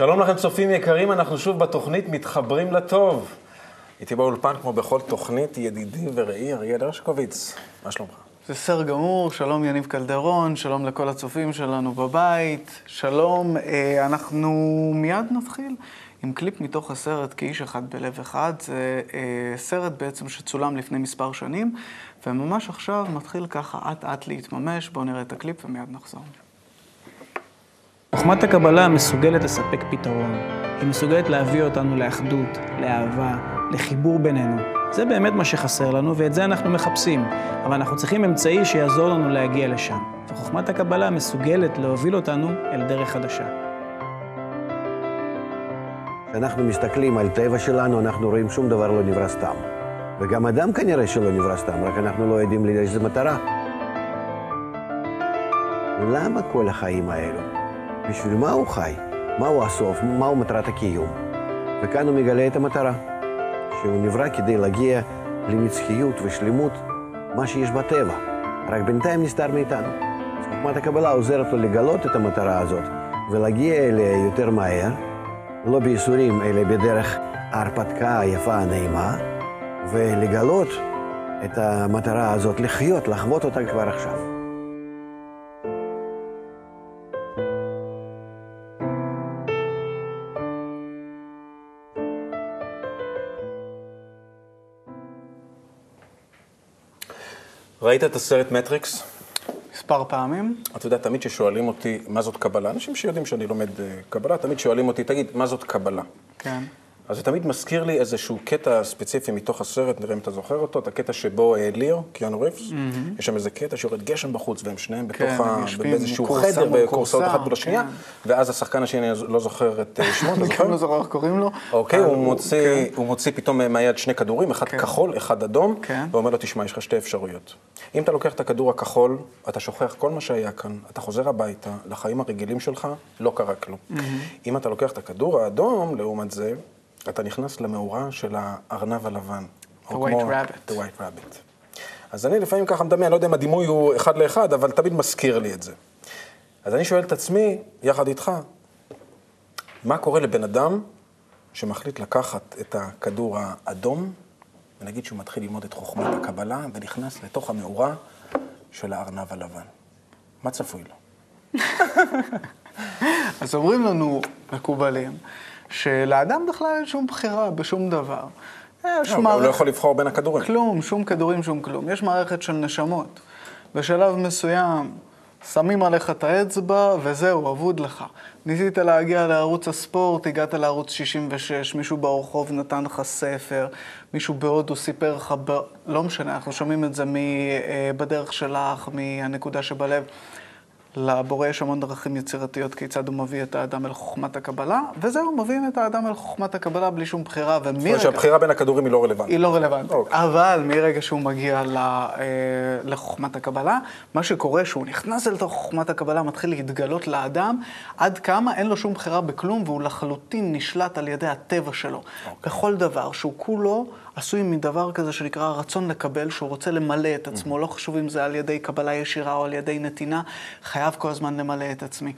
שלום לכם צופים יקרים, אנחנו שוב בתוכנית מתחברים לטוב. איתי באולפן, כמו בכל תוכנית, ידידי ורעי אריאל הרשקוביץ. מה שלומך? בסדר גמור, שלום יניב קלדרון, שלום לכל הצופים שלנו בבית, שלום. אה, אנחנו מיד נתחיל עם קליפ מתוך הסרט כאיש אחד בלב אחד. זה אה, סרט בעצם שצולם לפני מספר שנים, וממש עכשיו מתחיל ככה אט אט להתממש. בואו נראה את הקליפ ומיד נחזור. חוכמת הקבלה מסוגלת לספק פתרון. היא מסוגלת להביא אותנו לאחדות, לאהבה, לחיבור בינינו. זה באמת מה שחסר לנו, ואת זה אנחנו מחפשים. אבל אנחנו צריכים אמצעי שיעזור לנו להגיע לשם. וחוכמת הקבלה מסוגלת להוביל אותנו אל דרך חדשה. כשאנחנו מסתכלים על טבע שלנו, אנחנו רואים שום דבר לא נברא סתם. וגם אדם כנראה שלא נברא סתם, רק אנחנו לא יודעים לאיזה מטרה. למה כל החיים האלו? בשביל מה הוא חי? מהו הסוף? מהו מטרת הקיום? וכאן הוא מגלה את המטרה, שהוא נברא כדי להגיע לנצחיות ושלמות מה שיש בטבע, רק בינתיים נסתר מאיתנו. אז חוכמת הקבלה עוזרת לו לגלות את המטרה הזאת ולהגיע אליה יותר מהר, לא בייסורים, אלא בדרך ההרפתקה היפה הנעימה, ולגלות את המטרה הזאת, לחיות, לחוות אותה כבר עכשיו. ראית את הסרט מטריקס? מספר פעמים. אתה יודע, תמיד כששואלים אותי מה זאת קבלה, אנשים שיודעים שאני לומד אה, קבלה, תמיד שואלים אותי, תגיד, מה זאת קבלה? כן. אז זה תמיד מזכיר לי איזשהו קטע ספציפי מתוך הסרט, נראה אם אתה זוכר אותו, את הקטע שבו אה, ליאו, קיאנו ריבס, mm-hmm. יש שם איזה קטע שיורד גשם בחוץ, והם שניהם כן, בתוך ה... באיזשהו חדר, בקורסאות אחת מול השנייה, כן. ואז השחקן השני, אני לא זוכר את אה, שמו, אתה אני זוכר? גם לא זוכר איך קוראים לו. אוקיי, הוא מוציא, כן. הוא מוציא פתאום מהיד שני כדורים, אחד כן. כחול, אחד אדום, כן. ואומר לו, תשמע, יש לך שתי אפשרויות. אם אתה לוקח את הכדור הכחול, אתה שוכח כל מה שהיה כאן, אתה חוזר הביתה, לחיים הרגילים שלך, לא קרה כלום. אם אתה לוקח את הכדור האדום, לעומת זה, אתה נכנס למאורה של הארנב הלבן. The white rabbit. The white rabbit. אז אני לפעמים ככה מדמיין, לא יודע אם הדימוי הוא אחד לאחד, אבל תמיד מזכיר לי את זה. אז אני שואל את עצמי, יחד איתך, מה קורה לבן אדם שמחליט לקחת את הכדור האדום, ונגיד שהוא מתחיל ללמוד את חוכמת הקבלה, ונכנס לתוך המאורה של הארנב הלבן? מה צפוי לו? אז אומרים לנו, מקובלים, שלאדם בכלל אין שום בחירה בשום דבר. יש לא, הוא לא יכול לבחור בין הכדורים. כלום, שום כדורים, שום כלום. יש מערכת של נשמות. בשלב מסוים שמים עליך את האצבע, וזהו, אבוד לך. ניסית להגיע לערוץ הספורט, הגעת לערוץ 66, מישהו ברחוב נתן לך ספר, מישהו בהודו סיפר לך, ב... לא משנה, אנחנו שומעים את זה מ... אה, בדרך שלך, מהנקודה שבלב. לבורא יש המון דרכים יצירתיות כיצד הוא מביא את האדם אל חוכמת הקבלה, וזהו, מביאים את האדם אל חוכמת הקבלה בלי שום בחירה, זאת אומרת ומרגע... שהבחירה בין הכדורים היא לא רלוונטית. היא לא רלוונטית. אוקיי. אבל מרגע שהוא מגיע ל, אה, לחוכמת הקבלה, מה שקורה שהוא נכנס אל תוך חוכמת הקבלה, מתחיל להתגלות לאדם עד כמה אין לו שום בחירה בכלום, והוא לחלוטין נשלט על ידי הטבע שלו. אוקיי. בכל דבר, שהוא כולו עשוי מדבר כזה שנקרא רצון לקבל, שהוא רוצה למלא את עצמו, לא חשוב אם זה על ידי קבלה ישירה או על ידי נתינה, חייב כל הזמן למלא את עצמי.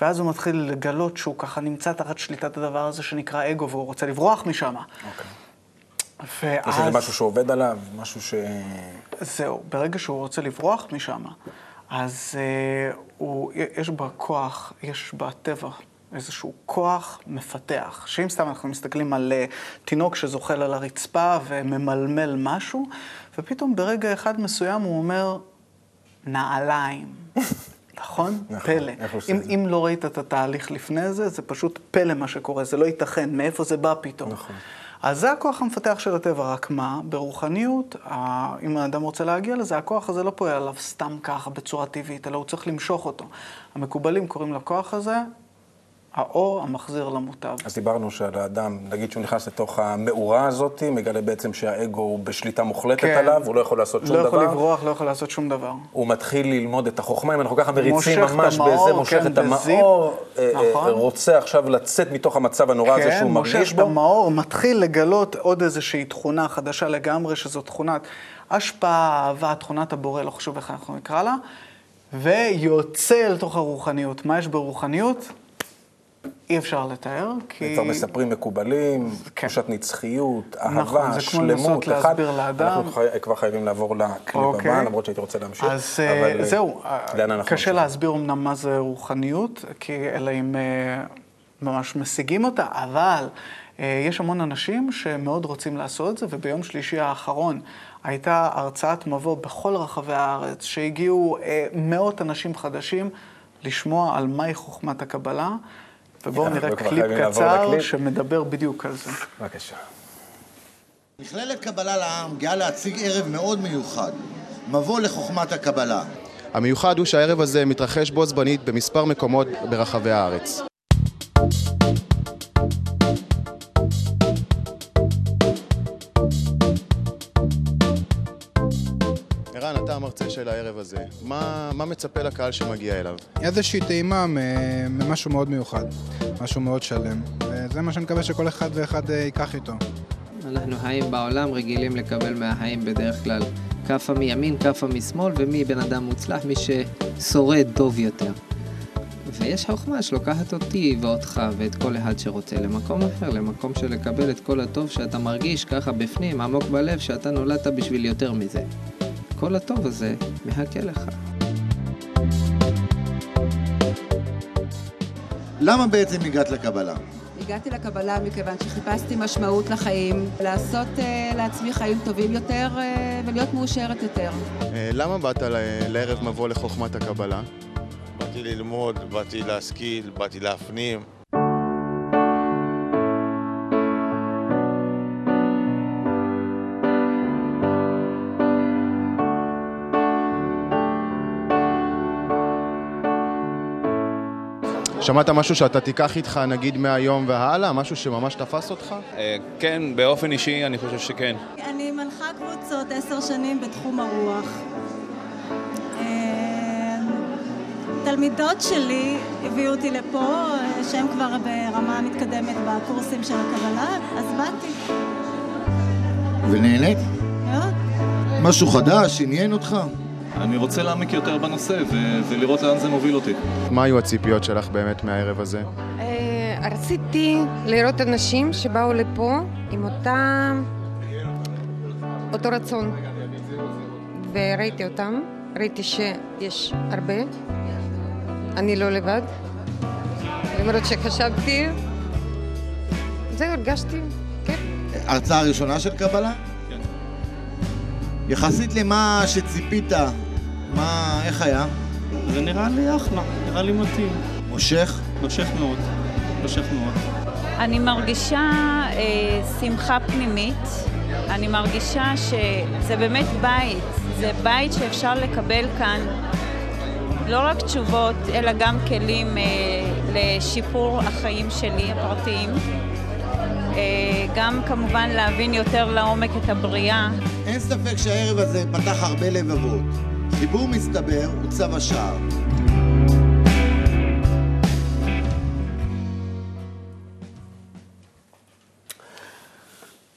ואז הוא מתחיל לגלות שהוא ככה נמצא תחת שליטת הדבר הזה שנקרא אגו, והוא רוצה לברוח משם. אוקיי. ואז... יש איזה משהו שעובד עליו, משהו ש... זהו, ברגע שהוא רוצה לברוח משם, אז אה, הוא, יש בה כוח, יש בטבע איזשהו כוח מפתח. שאם סתם אנחנו מסתכלים על אה, תינוק שזוחל על הרצפה וממלמל משהו, ופתאום ברגע אחד מסוים הוא אומר, נעליים. נכון? נכון, פלא. אם, זה? אם לא ראית את התהליך לפני זה, זה פשוט פלא מה שקורה, זה לא ייתכן, מאיפה זה בא פתאום. נכון. אז זה הכוח המפתח של הטבע, רק מה? ברוחניות, אם האדם רוצה להגיע לזה, הכוח הזה לא פועל עליו סתם ככה, בצורה טבעית, אלא הוא צריך למשוך אותו. המקובלים קוראים לכוח הזה האור המחזיר למוטב. אז דיברנו שעל האדם, נגיד שהוא נכנס לתוך המאורה הזאת, מגלה בעצם שהאגו הוא בשליטה מוחלטת כן. עליו, הוא לא יכול לעשות שום לא דבר. יכול לברוח, לא יכול לעשות שום דבר. הוא מתחיל ללמוד את החוכמה, אם אנחנו ככה מריצים מושך את ממש המאור, בזה, מושך כן, את בזיפ. המאור, אה, אה, נכון. רוצה עכשיו לצאת מתוך המצב הנורא הזה כן, שהוא מושך מרגיש את בו. המאור, מתחיל לגלות עוד איזושהי תכונה חדשה לגמרי, שזו תכונת השפעה, אהבה, תכונת הבורא, לא חשוב איך אנחנו נקרא לה, ויוצא אל תוך הרוחניות. מה יש ברוחניות? אי אפשר לתאר, כי... כבר מספרים מקובלים, כן. תחושת נצחיות, נכון, אהבה, זה כמו לנסות שלמות. אחד- להסביר לאדם. אנחנו כבר חייבים לעבור לקליפ אוקיי. הבא, למרות שהייתי רוצה להמשיך. אז אה, אבל, אה, זהו, אה, קשה? להסביר אמנם מה זה רוחניות, כי אלא אם ממש משיגים אותה, אבל יש המון אנשים שמאוד רוצים לעשות את זה, וביום שלישי האחרון הייתה הרצאת מבוא בכל רחבי הארץ, שהגיעו אה, מאות אנשים חדשים לשמוע על מהי חוכמת הקבלה, ובואו נראה קליפ קצר. שמדבר בדיוק על זה. בבקשה. מכללת קבלה לעם גאה להציג ערב מאוד מיוחד, מבוא לחוכמת הקבלה. המיוחד הוא שהערב הזה מתרחש בו זמנית במספר מקומות ברחבי הארץ. ערן, אתה המרצה של הערב הזה. מה, מה מצפה לקהל שמגיע אליו? איזושהי טעימה ממשהו מאוד מיוחד, משהו מאוד שלם, וזה מה שאני מקווה שכל אחד ואחד אה, ייקח איתו. אנחנו חיים בעולם, רגילים לקבל מהחיים בדרך כלל כאפה מימין, כאפה משמאל, ומי בן אדם מוצלח? מי ששורד טוב יותר. ויש חוכמה שלוקחת אותי ואותך ואת כל אחד שרוצה למקום אחר, למקום של לקבל את כל הטוב שאתה מרגיש ככה בפנים, עמוק בלב, שאתה נולדת בשביל יותר מזה. כל הטוב הזה מחכה לך. למה בעצם הגעת לקבלה? הגעתי לקבלה מכיוון שחיפשתי משמעות לחיים, לעשות uh, לעצמי חיים טובים יותר uh, ולהיות מאושרת יותר. אה, למה באת ל- לערב מבוא לחוכמת הקבלה? באתי ללמוד, באתי להשכיל, באתי להפנים. שמעת משהו שאתה תיקח איתך נגיד מהיום והלאה? משהו שממש תפס אותך? כן, באופן אישי אני חושב שכן. אני מנחה קבוצות עשר שנים בתחום הרוח. אה, תלמידות שלי הביאו אותי לפה, אה, שהן כבר ברמה מתקדמת בקורסים של הקבלה, אז באתי. ונהנית? מאוד. משהו חדש, עניין אותך? אני רוצה להעמיק יותר בנושא ו- ולראות לאן זה מוביל אותי. מה היו הציפיות שלך באמת מהערב הזה? אה, רציתי לראות אנשים שבאו לפה עם אותה... אותו רצון. וראיתי אותם, ראיתי שיש הרבה. אני לא לבד. למרות שחשבתי... זהו, הרגשתי כיף. הרצאה ראשונה של קבלה? כן. יחסית למה שציפית, מה, איך היה? זה נראה לי אחלה, נראה לי מתאים. מושך? נושך מאוד, נושך מאוד. אני מרגישה אה, שמחה פנימית. אני מרגישה שזה באמת בית. זה בית שאפשר לקבל כאן לא רק תשובות, אלא גם כלים אה, לשיפור החיים שלי, הפרטיים. אה, גם כמובן להבין יותר לעומק את הבריאה. אין ספק שהערב הזה פתח הרבה לבבות. חיבור מסתבר הוא צו השער.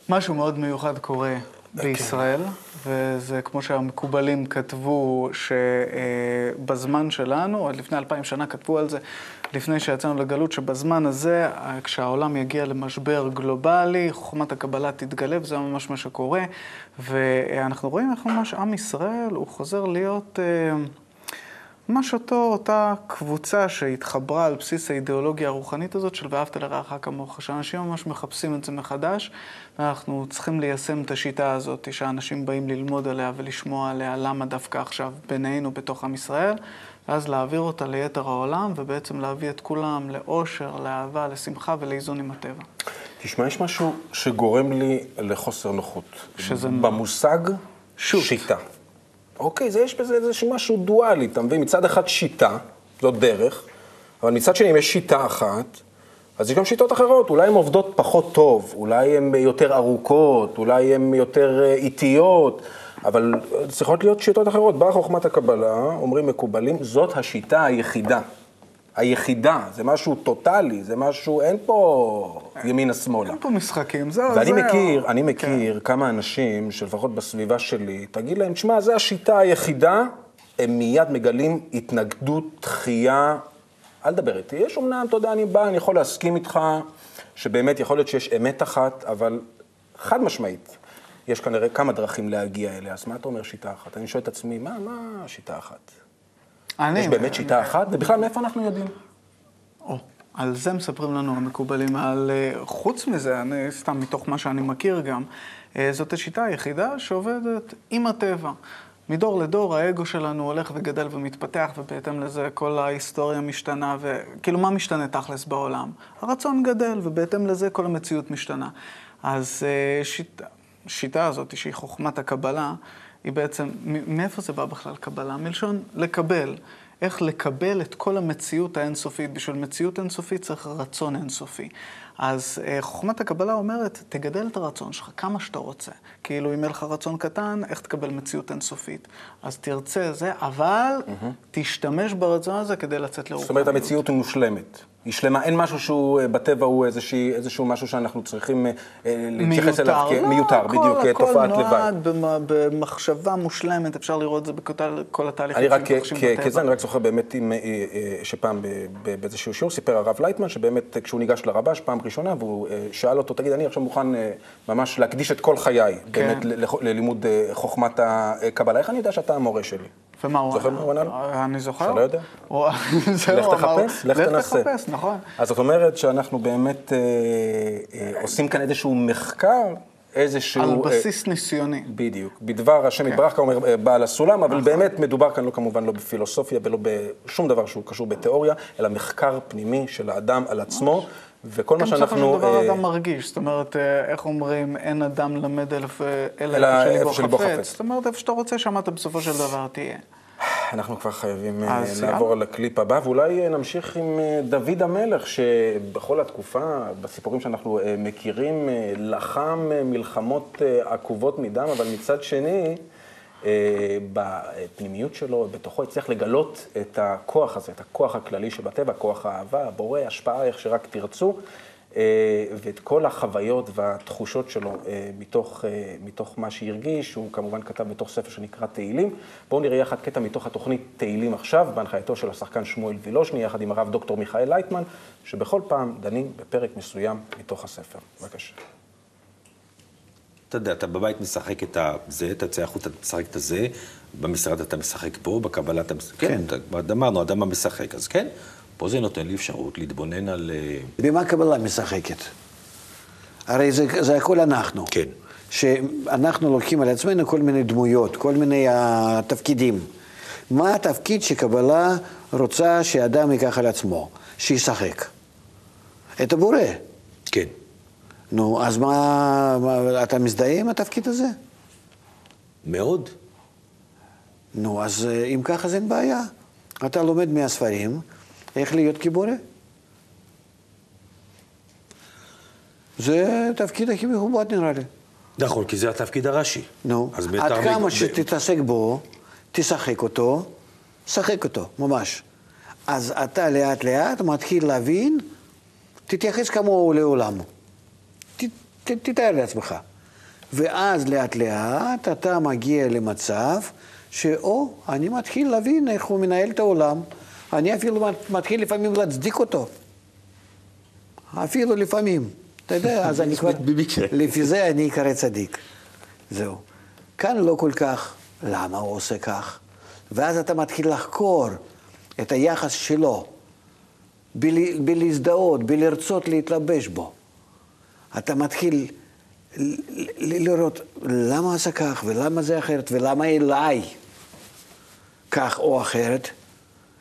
משהו מאוד מיוחד קורה בישראל, וזה כמו שהמקובלים כתבו שבזמן שלנו, עוד לפני אלפיים שנה כתבו על זה, לפני שיצאנו לגלות, שבזמן הזה, כשהעולם יגיע למשבר גלובלי, חוכמת הקבלה תתגלה, וזה ממש מה שקורה. ואנחנו רואים איך ממש עם ישראל, הוא חוזר להיות... אה, ממש אותו, אותה קבוצה שהתחברה על בסיס האידיאולוגיה הרוחנית הזאת של ואהבת לרעך כמוך, שאנשים ממש מחפשים את זה מחדש, ואנחנו צריכים ליישם את השיטה הזאת, שאנשים באים ללמוד עליה ולשמוע עליה למה דווקא עכשיו בינינו בתוך עם ישראל, ואז להעביר אותה ליתר העולם, ובעצם להביא את כולם לאושר, לאהבה, לשמחה ולאיזון עם הטבע. תשמע, יש משהו שגורם לי לחוסר נוחות. שזה- במושג שוט. שיטה. אוקיי, זה, יש בזה איזשהו משהו דואלי, אתה מבין? מצד אחד שיטה, זאת דרך, אבל מצד שני, אם יש שיטה אחת, אז יש גם שיטות אחרות, אולי הן עובדות פחות טוב, אולי הן יותר ארוכות, אולי הן יותר אה, איטיות, אבל צריכות להיות שיטות אחרות. באה חוכמת הקבלה, אומרים מקובלים, זאת השיטה היחידה. היחידה, זה משהו טוטאלי, זה משהו, אין פה ימינה-שמאלה. אין פה משחקים, זהו, ואני זהו. מכיר, אני כן. מכיר כמה אנשים שלפחות בסביבה שלי, תגיד להם, תשמע, זו השיטה היחידה, הם מיד מגלים התנגדות, דחייה אל תדבר איתי. יש אמנם, אתה יודע, אני בא, אני יכול להסכים איתך, שבאמת יכול להיות שיש אמת אחת, אבל חד משמעית, יש כנראה כמה דרכים להגיע אליה. אז מה אתה אומר שיטה אחת? אני שואל את עצמי, מה, מה שיטה אחת? אני... יש באמת שיטה אחת? ובכלל, מאיפה אנחנו יודעים? או, על זה מספרים לנו המקובלים. על, אה, חוץ מזה, אני, סתם מתוך מה שאני מכיר גם, אה, זאת השיטה היחידה שעובדת עם הטבע. מדור לדור האגו שלנו הולך וגדל ומתפתח, ובהתאם לזה כל ההיסטוריה משתנה, וכאילו מה משתנה תכלס בעולם? הרצון גדל, ובהתאם לזה כל המציאות משתנה. אז אה, שיטה, השיטה הזאת, שהיא חוכמת הקבלה, היא בעצם, מאיפה זה בא בכלל קבלה? מלשון לקבל. איך לקבל את כל המציאות האינסופית. בשביל מציאות אינסופית צריך רצון אינסופי. אז אה, חוכמת הקבלה אומרת, תגדל את הרצון שלך כמה שאתה רוצה. כאילו, אם יהיה לך רצון קטן, איך תקבל מציאות אינסופית? אז תרצה זה, אבל mm-hmm. תשתמש ברצון הזה כדי לצאת לרוחניות. זאת אומרת, המציאות היא מושלמת. היא שלמה, אין משהו שהוא אה, בטבע הוא איזושהי, איזשהו משהו שאנחנו צריכים אה, להתייחס אליו כמיותר, לא, בדיוק, כתופעת לוואי. הכל נועד במחשבה מושלמת, אפשר לראות את זה בכל התהליכים שמתרחשים בטבע. כזה, אני רק זוכר באמת עם, שפעם באיזשהו שיעור סיפר הרב לייטמן, שבאמת כשהוא ניגש לרבש פעם ראשונה, והוא שאל אותו, תגיד, אני עכשיו מוכן ממש להקדיש את כל חיי, כן. באמת ללימוד חוכמת הקבלה, איך אני יודע שאתה המורה שלי? ומה הוא זוכר מה הוא ענה לו? אני זוכר. אתה לא יודע? לך תחפש, לך תנסה. לך תחפש, נכון. אז זאת אומרת שאנחנו באמת אה, אה, עושים כאן איזשהו מחקר, איזשהו... על בסיס ניסיוני. בדיוק. בדבר השם יתברך, כאומר בעל הסולם, אבל באמת מדובר כאן לא כמובן לא בפילוסופיה ולא בשום דבר שהוא קשור בתיאוריה, אלא מחקר פנימי של האדם על עצמו. וכל מה שאנחנו... בסופו של דבר אדם מרגיש, זאת אומרת, איך אומרים, אין אדם למד אלא איפה שליבו חפץ. זאת אומרת, איפה שאתה רוצה, שם אתה בסופו של דבר תהיה. אנחנו כבר חייבים לעבור על הקליפ הבא, ואולי נמשיך עם דוד המלך, שבכל התקופה, בסיפורים שאנחנו מכירים, לחם מלחמות עקובות מדם, אבל מצד שני, בפנימיות שלו, בתוכו הצליח לגלות את הכוח הזה, את הכוח הכללי שבטבע, כוח האהבה, הבורא, השפעה, איך שרק תרצו, ואת כל החוויות והתחושות שלו מתוך, מתוך מה שהרגיש, הוא כמובן כתב בתוך ספר שנקרא תהילים. בואו נראה יחד קטע מתוך התוכנית תהילים עכשיו, בהנחייתו של השחקן שמואל וילושני, יחד עם הרב דוקטור מיכאל לייטמן, שבכל פעם דנים בפרק מסוים מתוך הספר. בבקשה. אתה יודע, אתה בבית משחק את הזה, אתה יוצא החוצה, אתה משחק את הזה, במשרד אתה משחק פה, בקבלה אתה משחק... כן. כן, אמרנו, אדם המשחק, אז כן, פה זה נותן לי אפשרות להתבונן על... במה קבלה משחקת? הרי זה, זה הכל אנחנו. כן. שאנחנו לוקחים על עצמנו כל מיני דמויות, כל מיני uh, תפקידים. מה התפקיד שקבלה רוצה שאדם ייקח על עצמו? שישחק. את הבורא. כן. נו, אז מה, מה, אתה מזדהה עם התפקיד הזה? מאוד. נו, אז אם ככה זה אין בעיה. אתה לומד מהספרים איך להיות כבורא. זה התפקיד הכי מכובד נראה לי. נכון, כי זה התפקיד הראשי. נו, עד כמה שתתעסק בו, תשחק אותו, שחק אותו, ממש. אז אתה לאט לאט מתחיל להבין, תתייחס כמוהו לעולם. תתאר לעצמך. ואז לאט לאט אתה מגיע למצב שאו, אני מתחיל להבין איך הוא מנהל את העולם. אני אפילו מתחיל לפעמים להצדיק אותו. אפילו לפעמים. אתה יודע, אז אני כבר... לפי זה אני אקרא צדיק. זהו. כאן לא כל כך, למה הוא עושה כך? ואז אתה מתחיל לחקור את היחס שלו, בלהזדהות, בלרצות להתלבש בו. אתה מתחיל לראות למה עשה כך, ולמה זה אחרת, ולמה אליי כך או אחרת.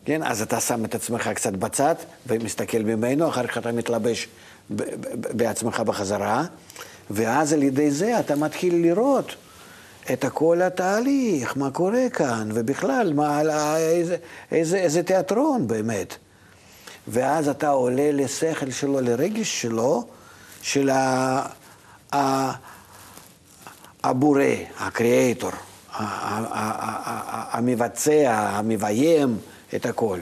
כן, אז אתה שם את עצמך קצת בצד ומסתכל ממנו, אחר כך אתה מתלבש בעצמך בחזרה, ואז על ידי זה אתה מתחיל לראות את כל התהליך, מה קורה כאן, ובכלל, מה, איזה, איזה, איזה תיאטרון באמת. ואז אתה עולה לשכל שלו, לרגש שלו, של הבורא, הקריאטור, המבצע, המביים את הכל,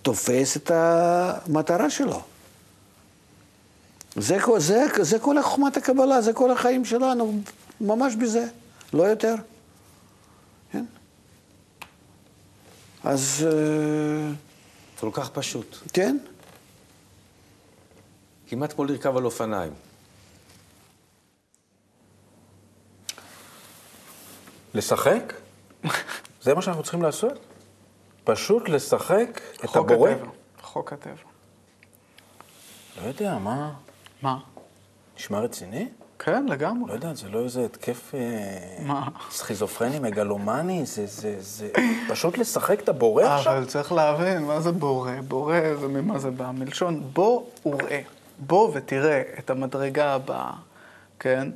ותופס את המטרה שלו. זה, זה, זה כל חוכמת הקבלה, זה כל החיים שלנו, ממש בזה, לא יותר. כן? אז... אה, זה כל כך פשוט. כן. כמעט כמו לרכב על אופניים. לשחק? זה מה שאנחנו צריכים לעשות? פשוט לשחק את הבורא? הטבע. חוק הטבע. לא יודע, מה? מה? נשמע רציני? כן, לגמרי. לא יודע, זה לא איזה התקף אה, מה? סכיזופרני, מגלומני, זה, זה, זה פשוט לשחק את הבורא עכשיו? אבל צריך להבין, מה זה בורא? בורא זה ממה זה בא? מלשון בוא וראה. בוא ותראה את המדרגה הבאה, כן?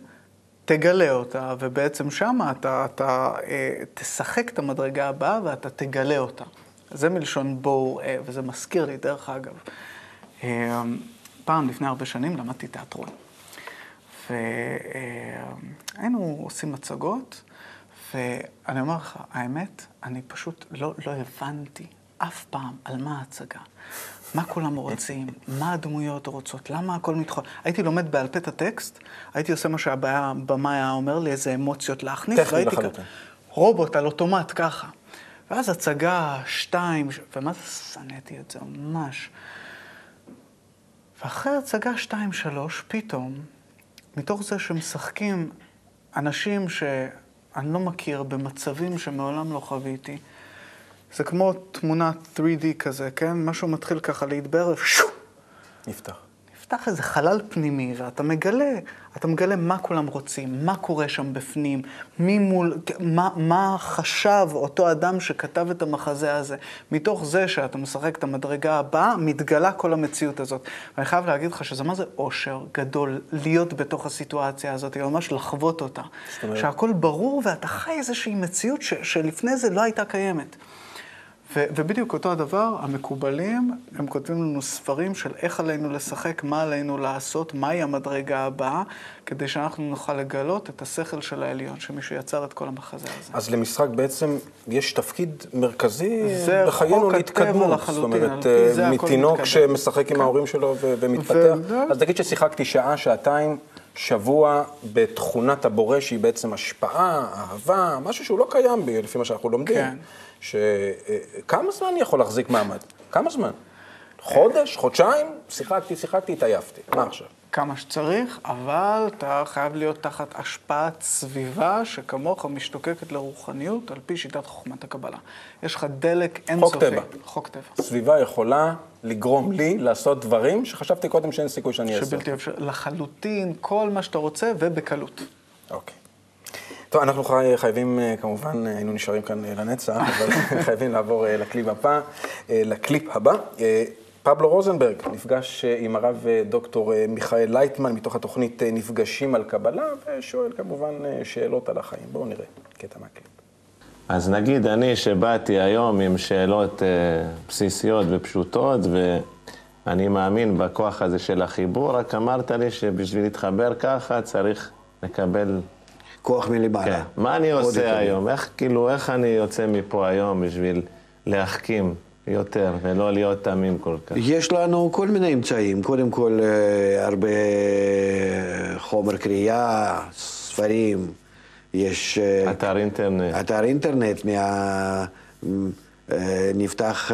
תגלה אותה, ובעצם שמה אתה, אתה אה, תשחק את המדרגה הבאה ואתה תגלה אותה. זה מלשון בוא וראה, וזה מזכיר לי, דרך אגב. אה, פעם, לפני הרבה שנים, למדתי תיאטרון. והיינו עושים מצגות, ואני אומר לך, האמת, אני פשוט לא, לא הבנתי אף פעם על מה ההצגה. מה כולם רוצים, מה הדמויות רוצות, למה הכל מתחול. הייתי לומד בעל פה את הטקסט, הייתי עושה מה שהבמאי היה אומר לי, איזה אמוציות להכניס, טכני לחלוטין. כ- רובוט על אוטומט ככה. ואז הצגה, שתיים, ש- ומה זה שנאתי את זה ממש. ואחרי הצגה שתיים, שלוש, פתאום, מתוך זה שמשחקים אנשים שאני לא מכיר במצבים שמעולם לא חוויתי, זה כמו תמונת 3D כזה, כן? משהו מתחיל ככה להתבהר, שו! נפתח. נפתח איזה חלל פנימי, ואתה מגלה, אתה מגלה מה כולם רוצים, מה קורה שם בפנים, מי מול, מה, מה חשב אותו אדם שכתב את המחזה הזה. מתוך זה שאתה משחק את המדרגה הבאה, מתגלה כל המציאות הזאת. ואני חייב להגיד לך שזה מה זה אושר גדול להיות בתוך הסיטואציה הזאת, ממש לחוות אותה. אומרת? שהכל ברור ואתה חי איזושהי מציאות ש, שלפני זה לא הייתה קיימת. ובדיוק אותו הדבר, המקובלים, הם כותבים לנו ספרים של איך עלינו לשחק, מה עלינו לעשות, מהי המדרגה הבאה, כדי שאנחנו נוכל לגלות את השכל של העליון, שמישהו יצר את כל המחזה הזה. אז למשחק בעצם יש תפקיד מרכזי בחיינו להתקדמות. זאת אומרת, הכל מתינוק. שמשחק עם כן. ההורים שלו ומתפתח. אז נגיד ששיחקתי שעה, שעתיים, שבוע בתכונת הבורא, שהיא בעצם השפעה, אהבה, משהו שהוא לא קיים בי, לפי מה שאנחנו לומדים. כן. ש... אה, כמה זמן אני יכול להחזיק מעמד? כמה זמן? חודש? חודשיים? שיחקתי, שיחקתי, התעייפתי. מה עכשיו? כמה שצריך, אבל אתה חייב להיות תחת השפעת סביבה שכמוך משתוקקת לרוחניות על פי שיטת חוכמת הקבלה. יש לך דלק אינסופי. טבע. חוק טבע. סביבה יכולה לגרום לי לעשות דברים שחשבתי קודם שאין סיכוי שאני אעשה. שבלתי אפשרי. לחלוטין, כל מה שאתה רוצה ובקלות. אוקיי. טוב, אנחנו חי, חייבים, אה, כמובן, אה, היינו נשארים כאן אה, לנצח, אבל חייבים לעבור לקליפ הבא. לקליפ הבא. פבלו רוזנברג נפגש עם הרב דוקטור מיכאל לייטמן מתוך התוכנית נפגשים על קבלה, ושואל כמובן שאלות על החיים. בואו נראה קטע מהקליפ. אז נגיד אני שבאתי היום עם שאלות בסיסיות ופשוטות, ואני מאמין בכוח הזה של החיבור, רק אמרת לי שבשביל להתחבר ככה צריך לקבל... כוח מלמעלה. כן. מה אני עושה יותר. היום? איך, כאילו, איך אני יוצא מפה היום בשביל להחכים יותר ולא להיות תמים כל כך? יש לנו כל מיני אמצעים. קודם כל, אה, הרבה חומר קריאה, ספרים. יש... אה, אתר אינטרנט. אתר אינטרנט, מה... אה, נפתח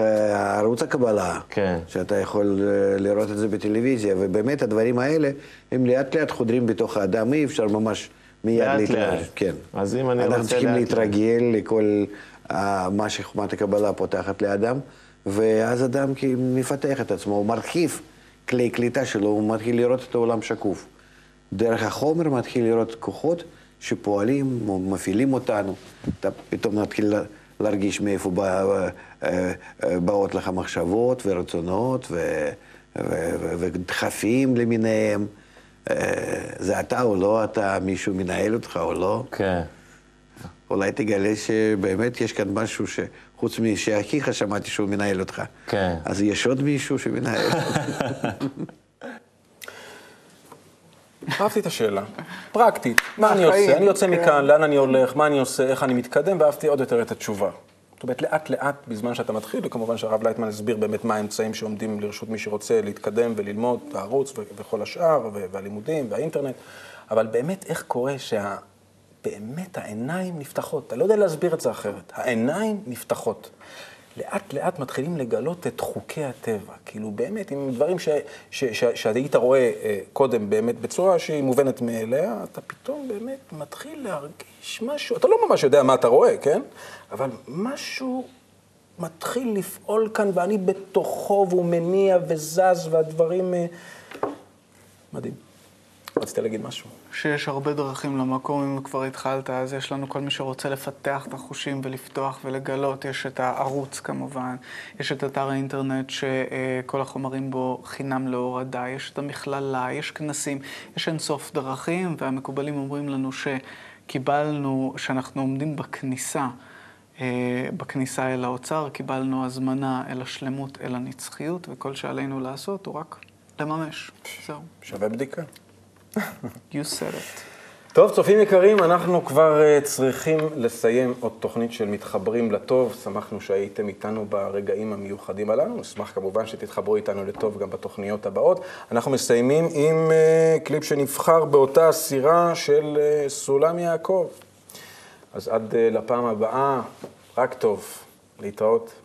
ערוץ הקבלה, כן. שאתה יכול לראות את זה בטלוויזיה, ובאמת הדברים האלה, הם לאט לאט חודרים בתוך האדם, אי אפשר ממש מיד. לאט. כן. אז אם אני אנחנו רוצה צריכים לאט להתרגל לכל אה, מה שחוכמת הקבלה פותחת לאדם, ואז אדם מפתח את עצמו, הוא מרחיב כלי קליטה שלו, הוא מתחיל לראות את העולם שקוף. דרך החומר מתחיל לראות כוחות שפועלים, מפעילים אותנו. אתה פתאום מתחיל לה- להרגיש מאיפה בא, אה, אה, באות לך מחשבות ורצונות ו- ו- ו- ודחפים למיניהם. אה, זה אתה או לא אתה, מישהו מנהל אותך או לא. כן. אולי תגלה שבאמת יש כאן משהו שחוץ משאחיך שמעתי שהוא מנהל אותך. כן. אז יש עוד מישהו שמנהל. אהבתי את השאלה. פרקטית, מה אני עושה? אני יוצא. מכאן, לאן אני הולך, מה אני עושה, איך אני מתקדם, ואהבתי עוד יותר את התשובה. אומרת, לאט לאט, בזמן שאתה מתחיל, וכמובן שהרב לייטמן הסביר באמת מה האמצעים שעומדים לרשות מי שרוצה להתקדם וללמוד, הערוץ וכל השאר, והלימודים והאינטרנט, אבל באמת, איך קורה שה... באמת העיניים נפתחות, אתה לא יודע להסביר את זה אחרת, העיניים נפתחות. לאט לאט מתחילים לגלות את חוקי הטבע. כאילו באמת, עם דברים שהיית רואה אה, קודם באמת בצורה שהיא מובנת מאליה, אתה פתאום באמת מתחיל להרגיש משהו, אתה לא ממש יודע מה אתה רואה, כן? אבל משהו מתחיל לפעול כאן ואני בתוכו והוא מניע וזז והדברים... אה, מדהים. רצית להגיד משהו? שיש הרבה דרכים למקום, אם כבר התחלת, אז יש לנו כל מי שרוצה לפתח את החושים ולפתוח ולגלות. יש את הערוץ כמובן, יש את אתר האינטרנט שכל החומרים בו חינם להורדה, יש את המכללה, יש כנסים, יש אינסוף דרכים, והמקובלים אומרים לנו שקיבלנו, שאנחנו עומדים בכניסה. אה, בכניסה אל האוצר, קיבלנו הזמנה אל השלמות, אל הנצחיות, וכל שעלינו לעשות הוא רק לממש. זהו. שווה בדיקה. You said it. טוב, צופים יקרים, אנחנו כבר uh, צריכים לסיים עוד תוכנית של מתחברים לטוב. שמחנו שהייתם איתנו ברגעים המיוחדים הללו. נשמח כמובן שתתחברו איתנו לטוב גם בתוכניות הבאות. אנחנו מסיימים עם uh, קליפ שנבחר באותה סירה של uh, סולם יעקב. אז עד לפעם הבאה, רק טוב. להתראות.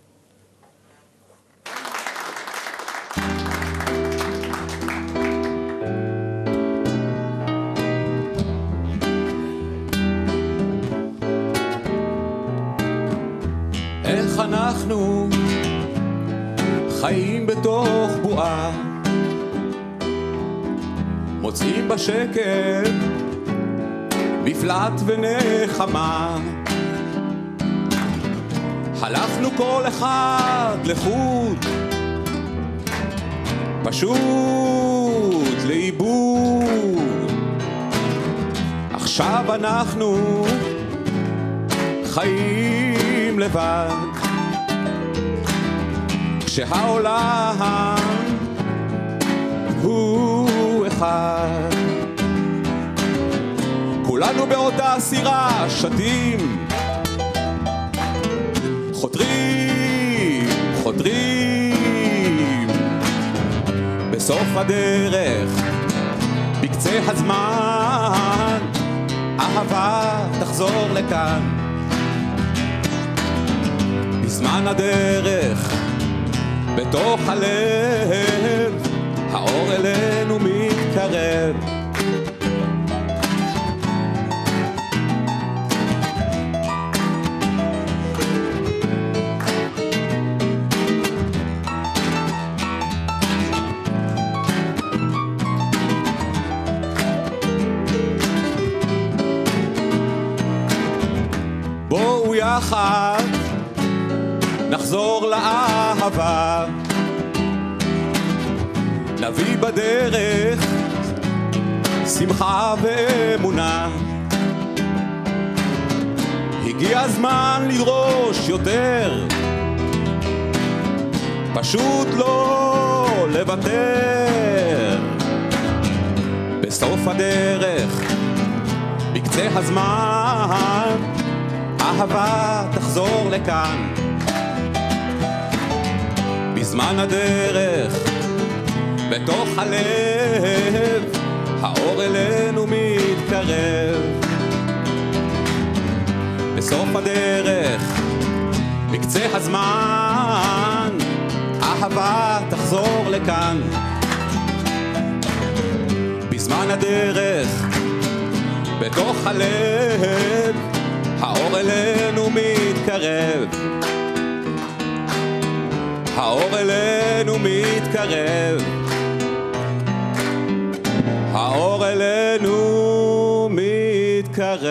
בתוך בועה, מוצאים בשקט מפלט ונחמה. הלכנו כל אחד לחוד, פשוט לאיבוד. עכשיו אנחנו חיים לבד, כשהעולם הוא אחד. כולנו באותה סירה שתים, חותרים, חותרים. בסוף הדרך, בקצה הזמן, אהבה תחזור לכאן. בזמן הדרך, בתוך הלב, האור אלינו מתקרב. בואו יחד נחזור לאהבה, נביא בדרך שמחה ואמונה. הגיע הזמן לדרוש יותר, פשוט לא לוותר. בסוף הדרך, בקצה הזמן, אהבה תחזור לכאן. בזמן הדרך, בתוך הלב, האור אלינו מתקרב. בסוף הדרך, בקצה הזמן, אהבה תחזור לכאן. בזמן הדרך, בתוך הלב, האור אלינו מתקרב. האור אלינו מתקרב. האור אלינו מתקרב.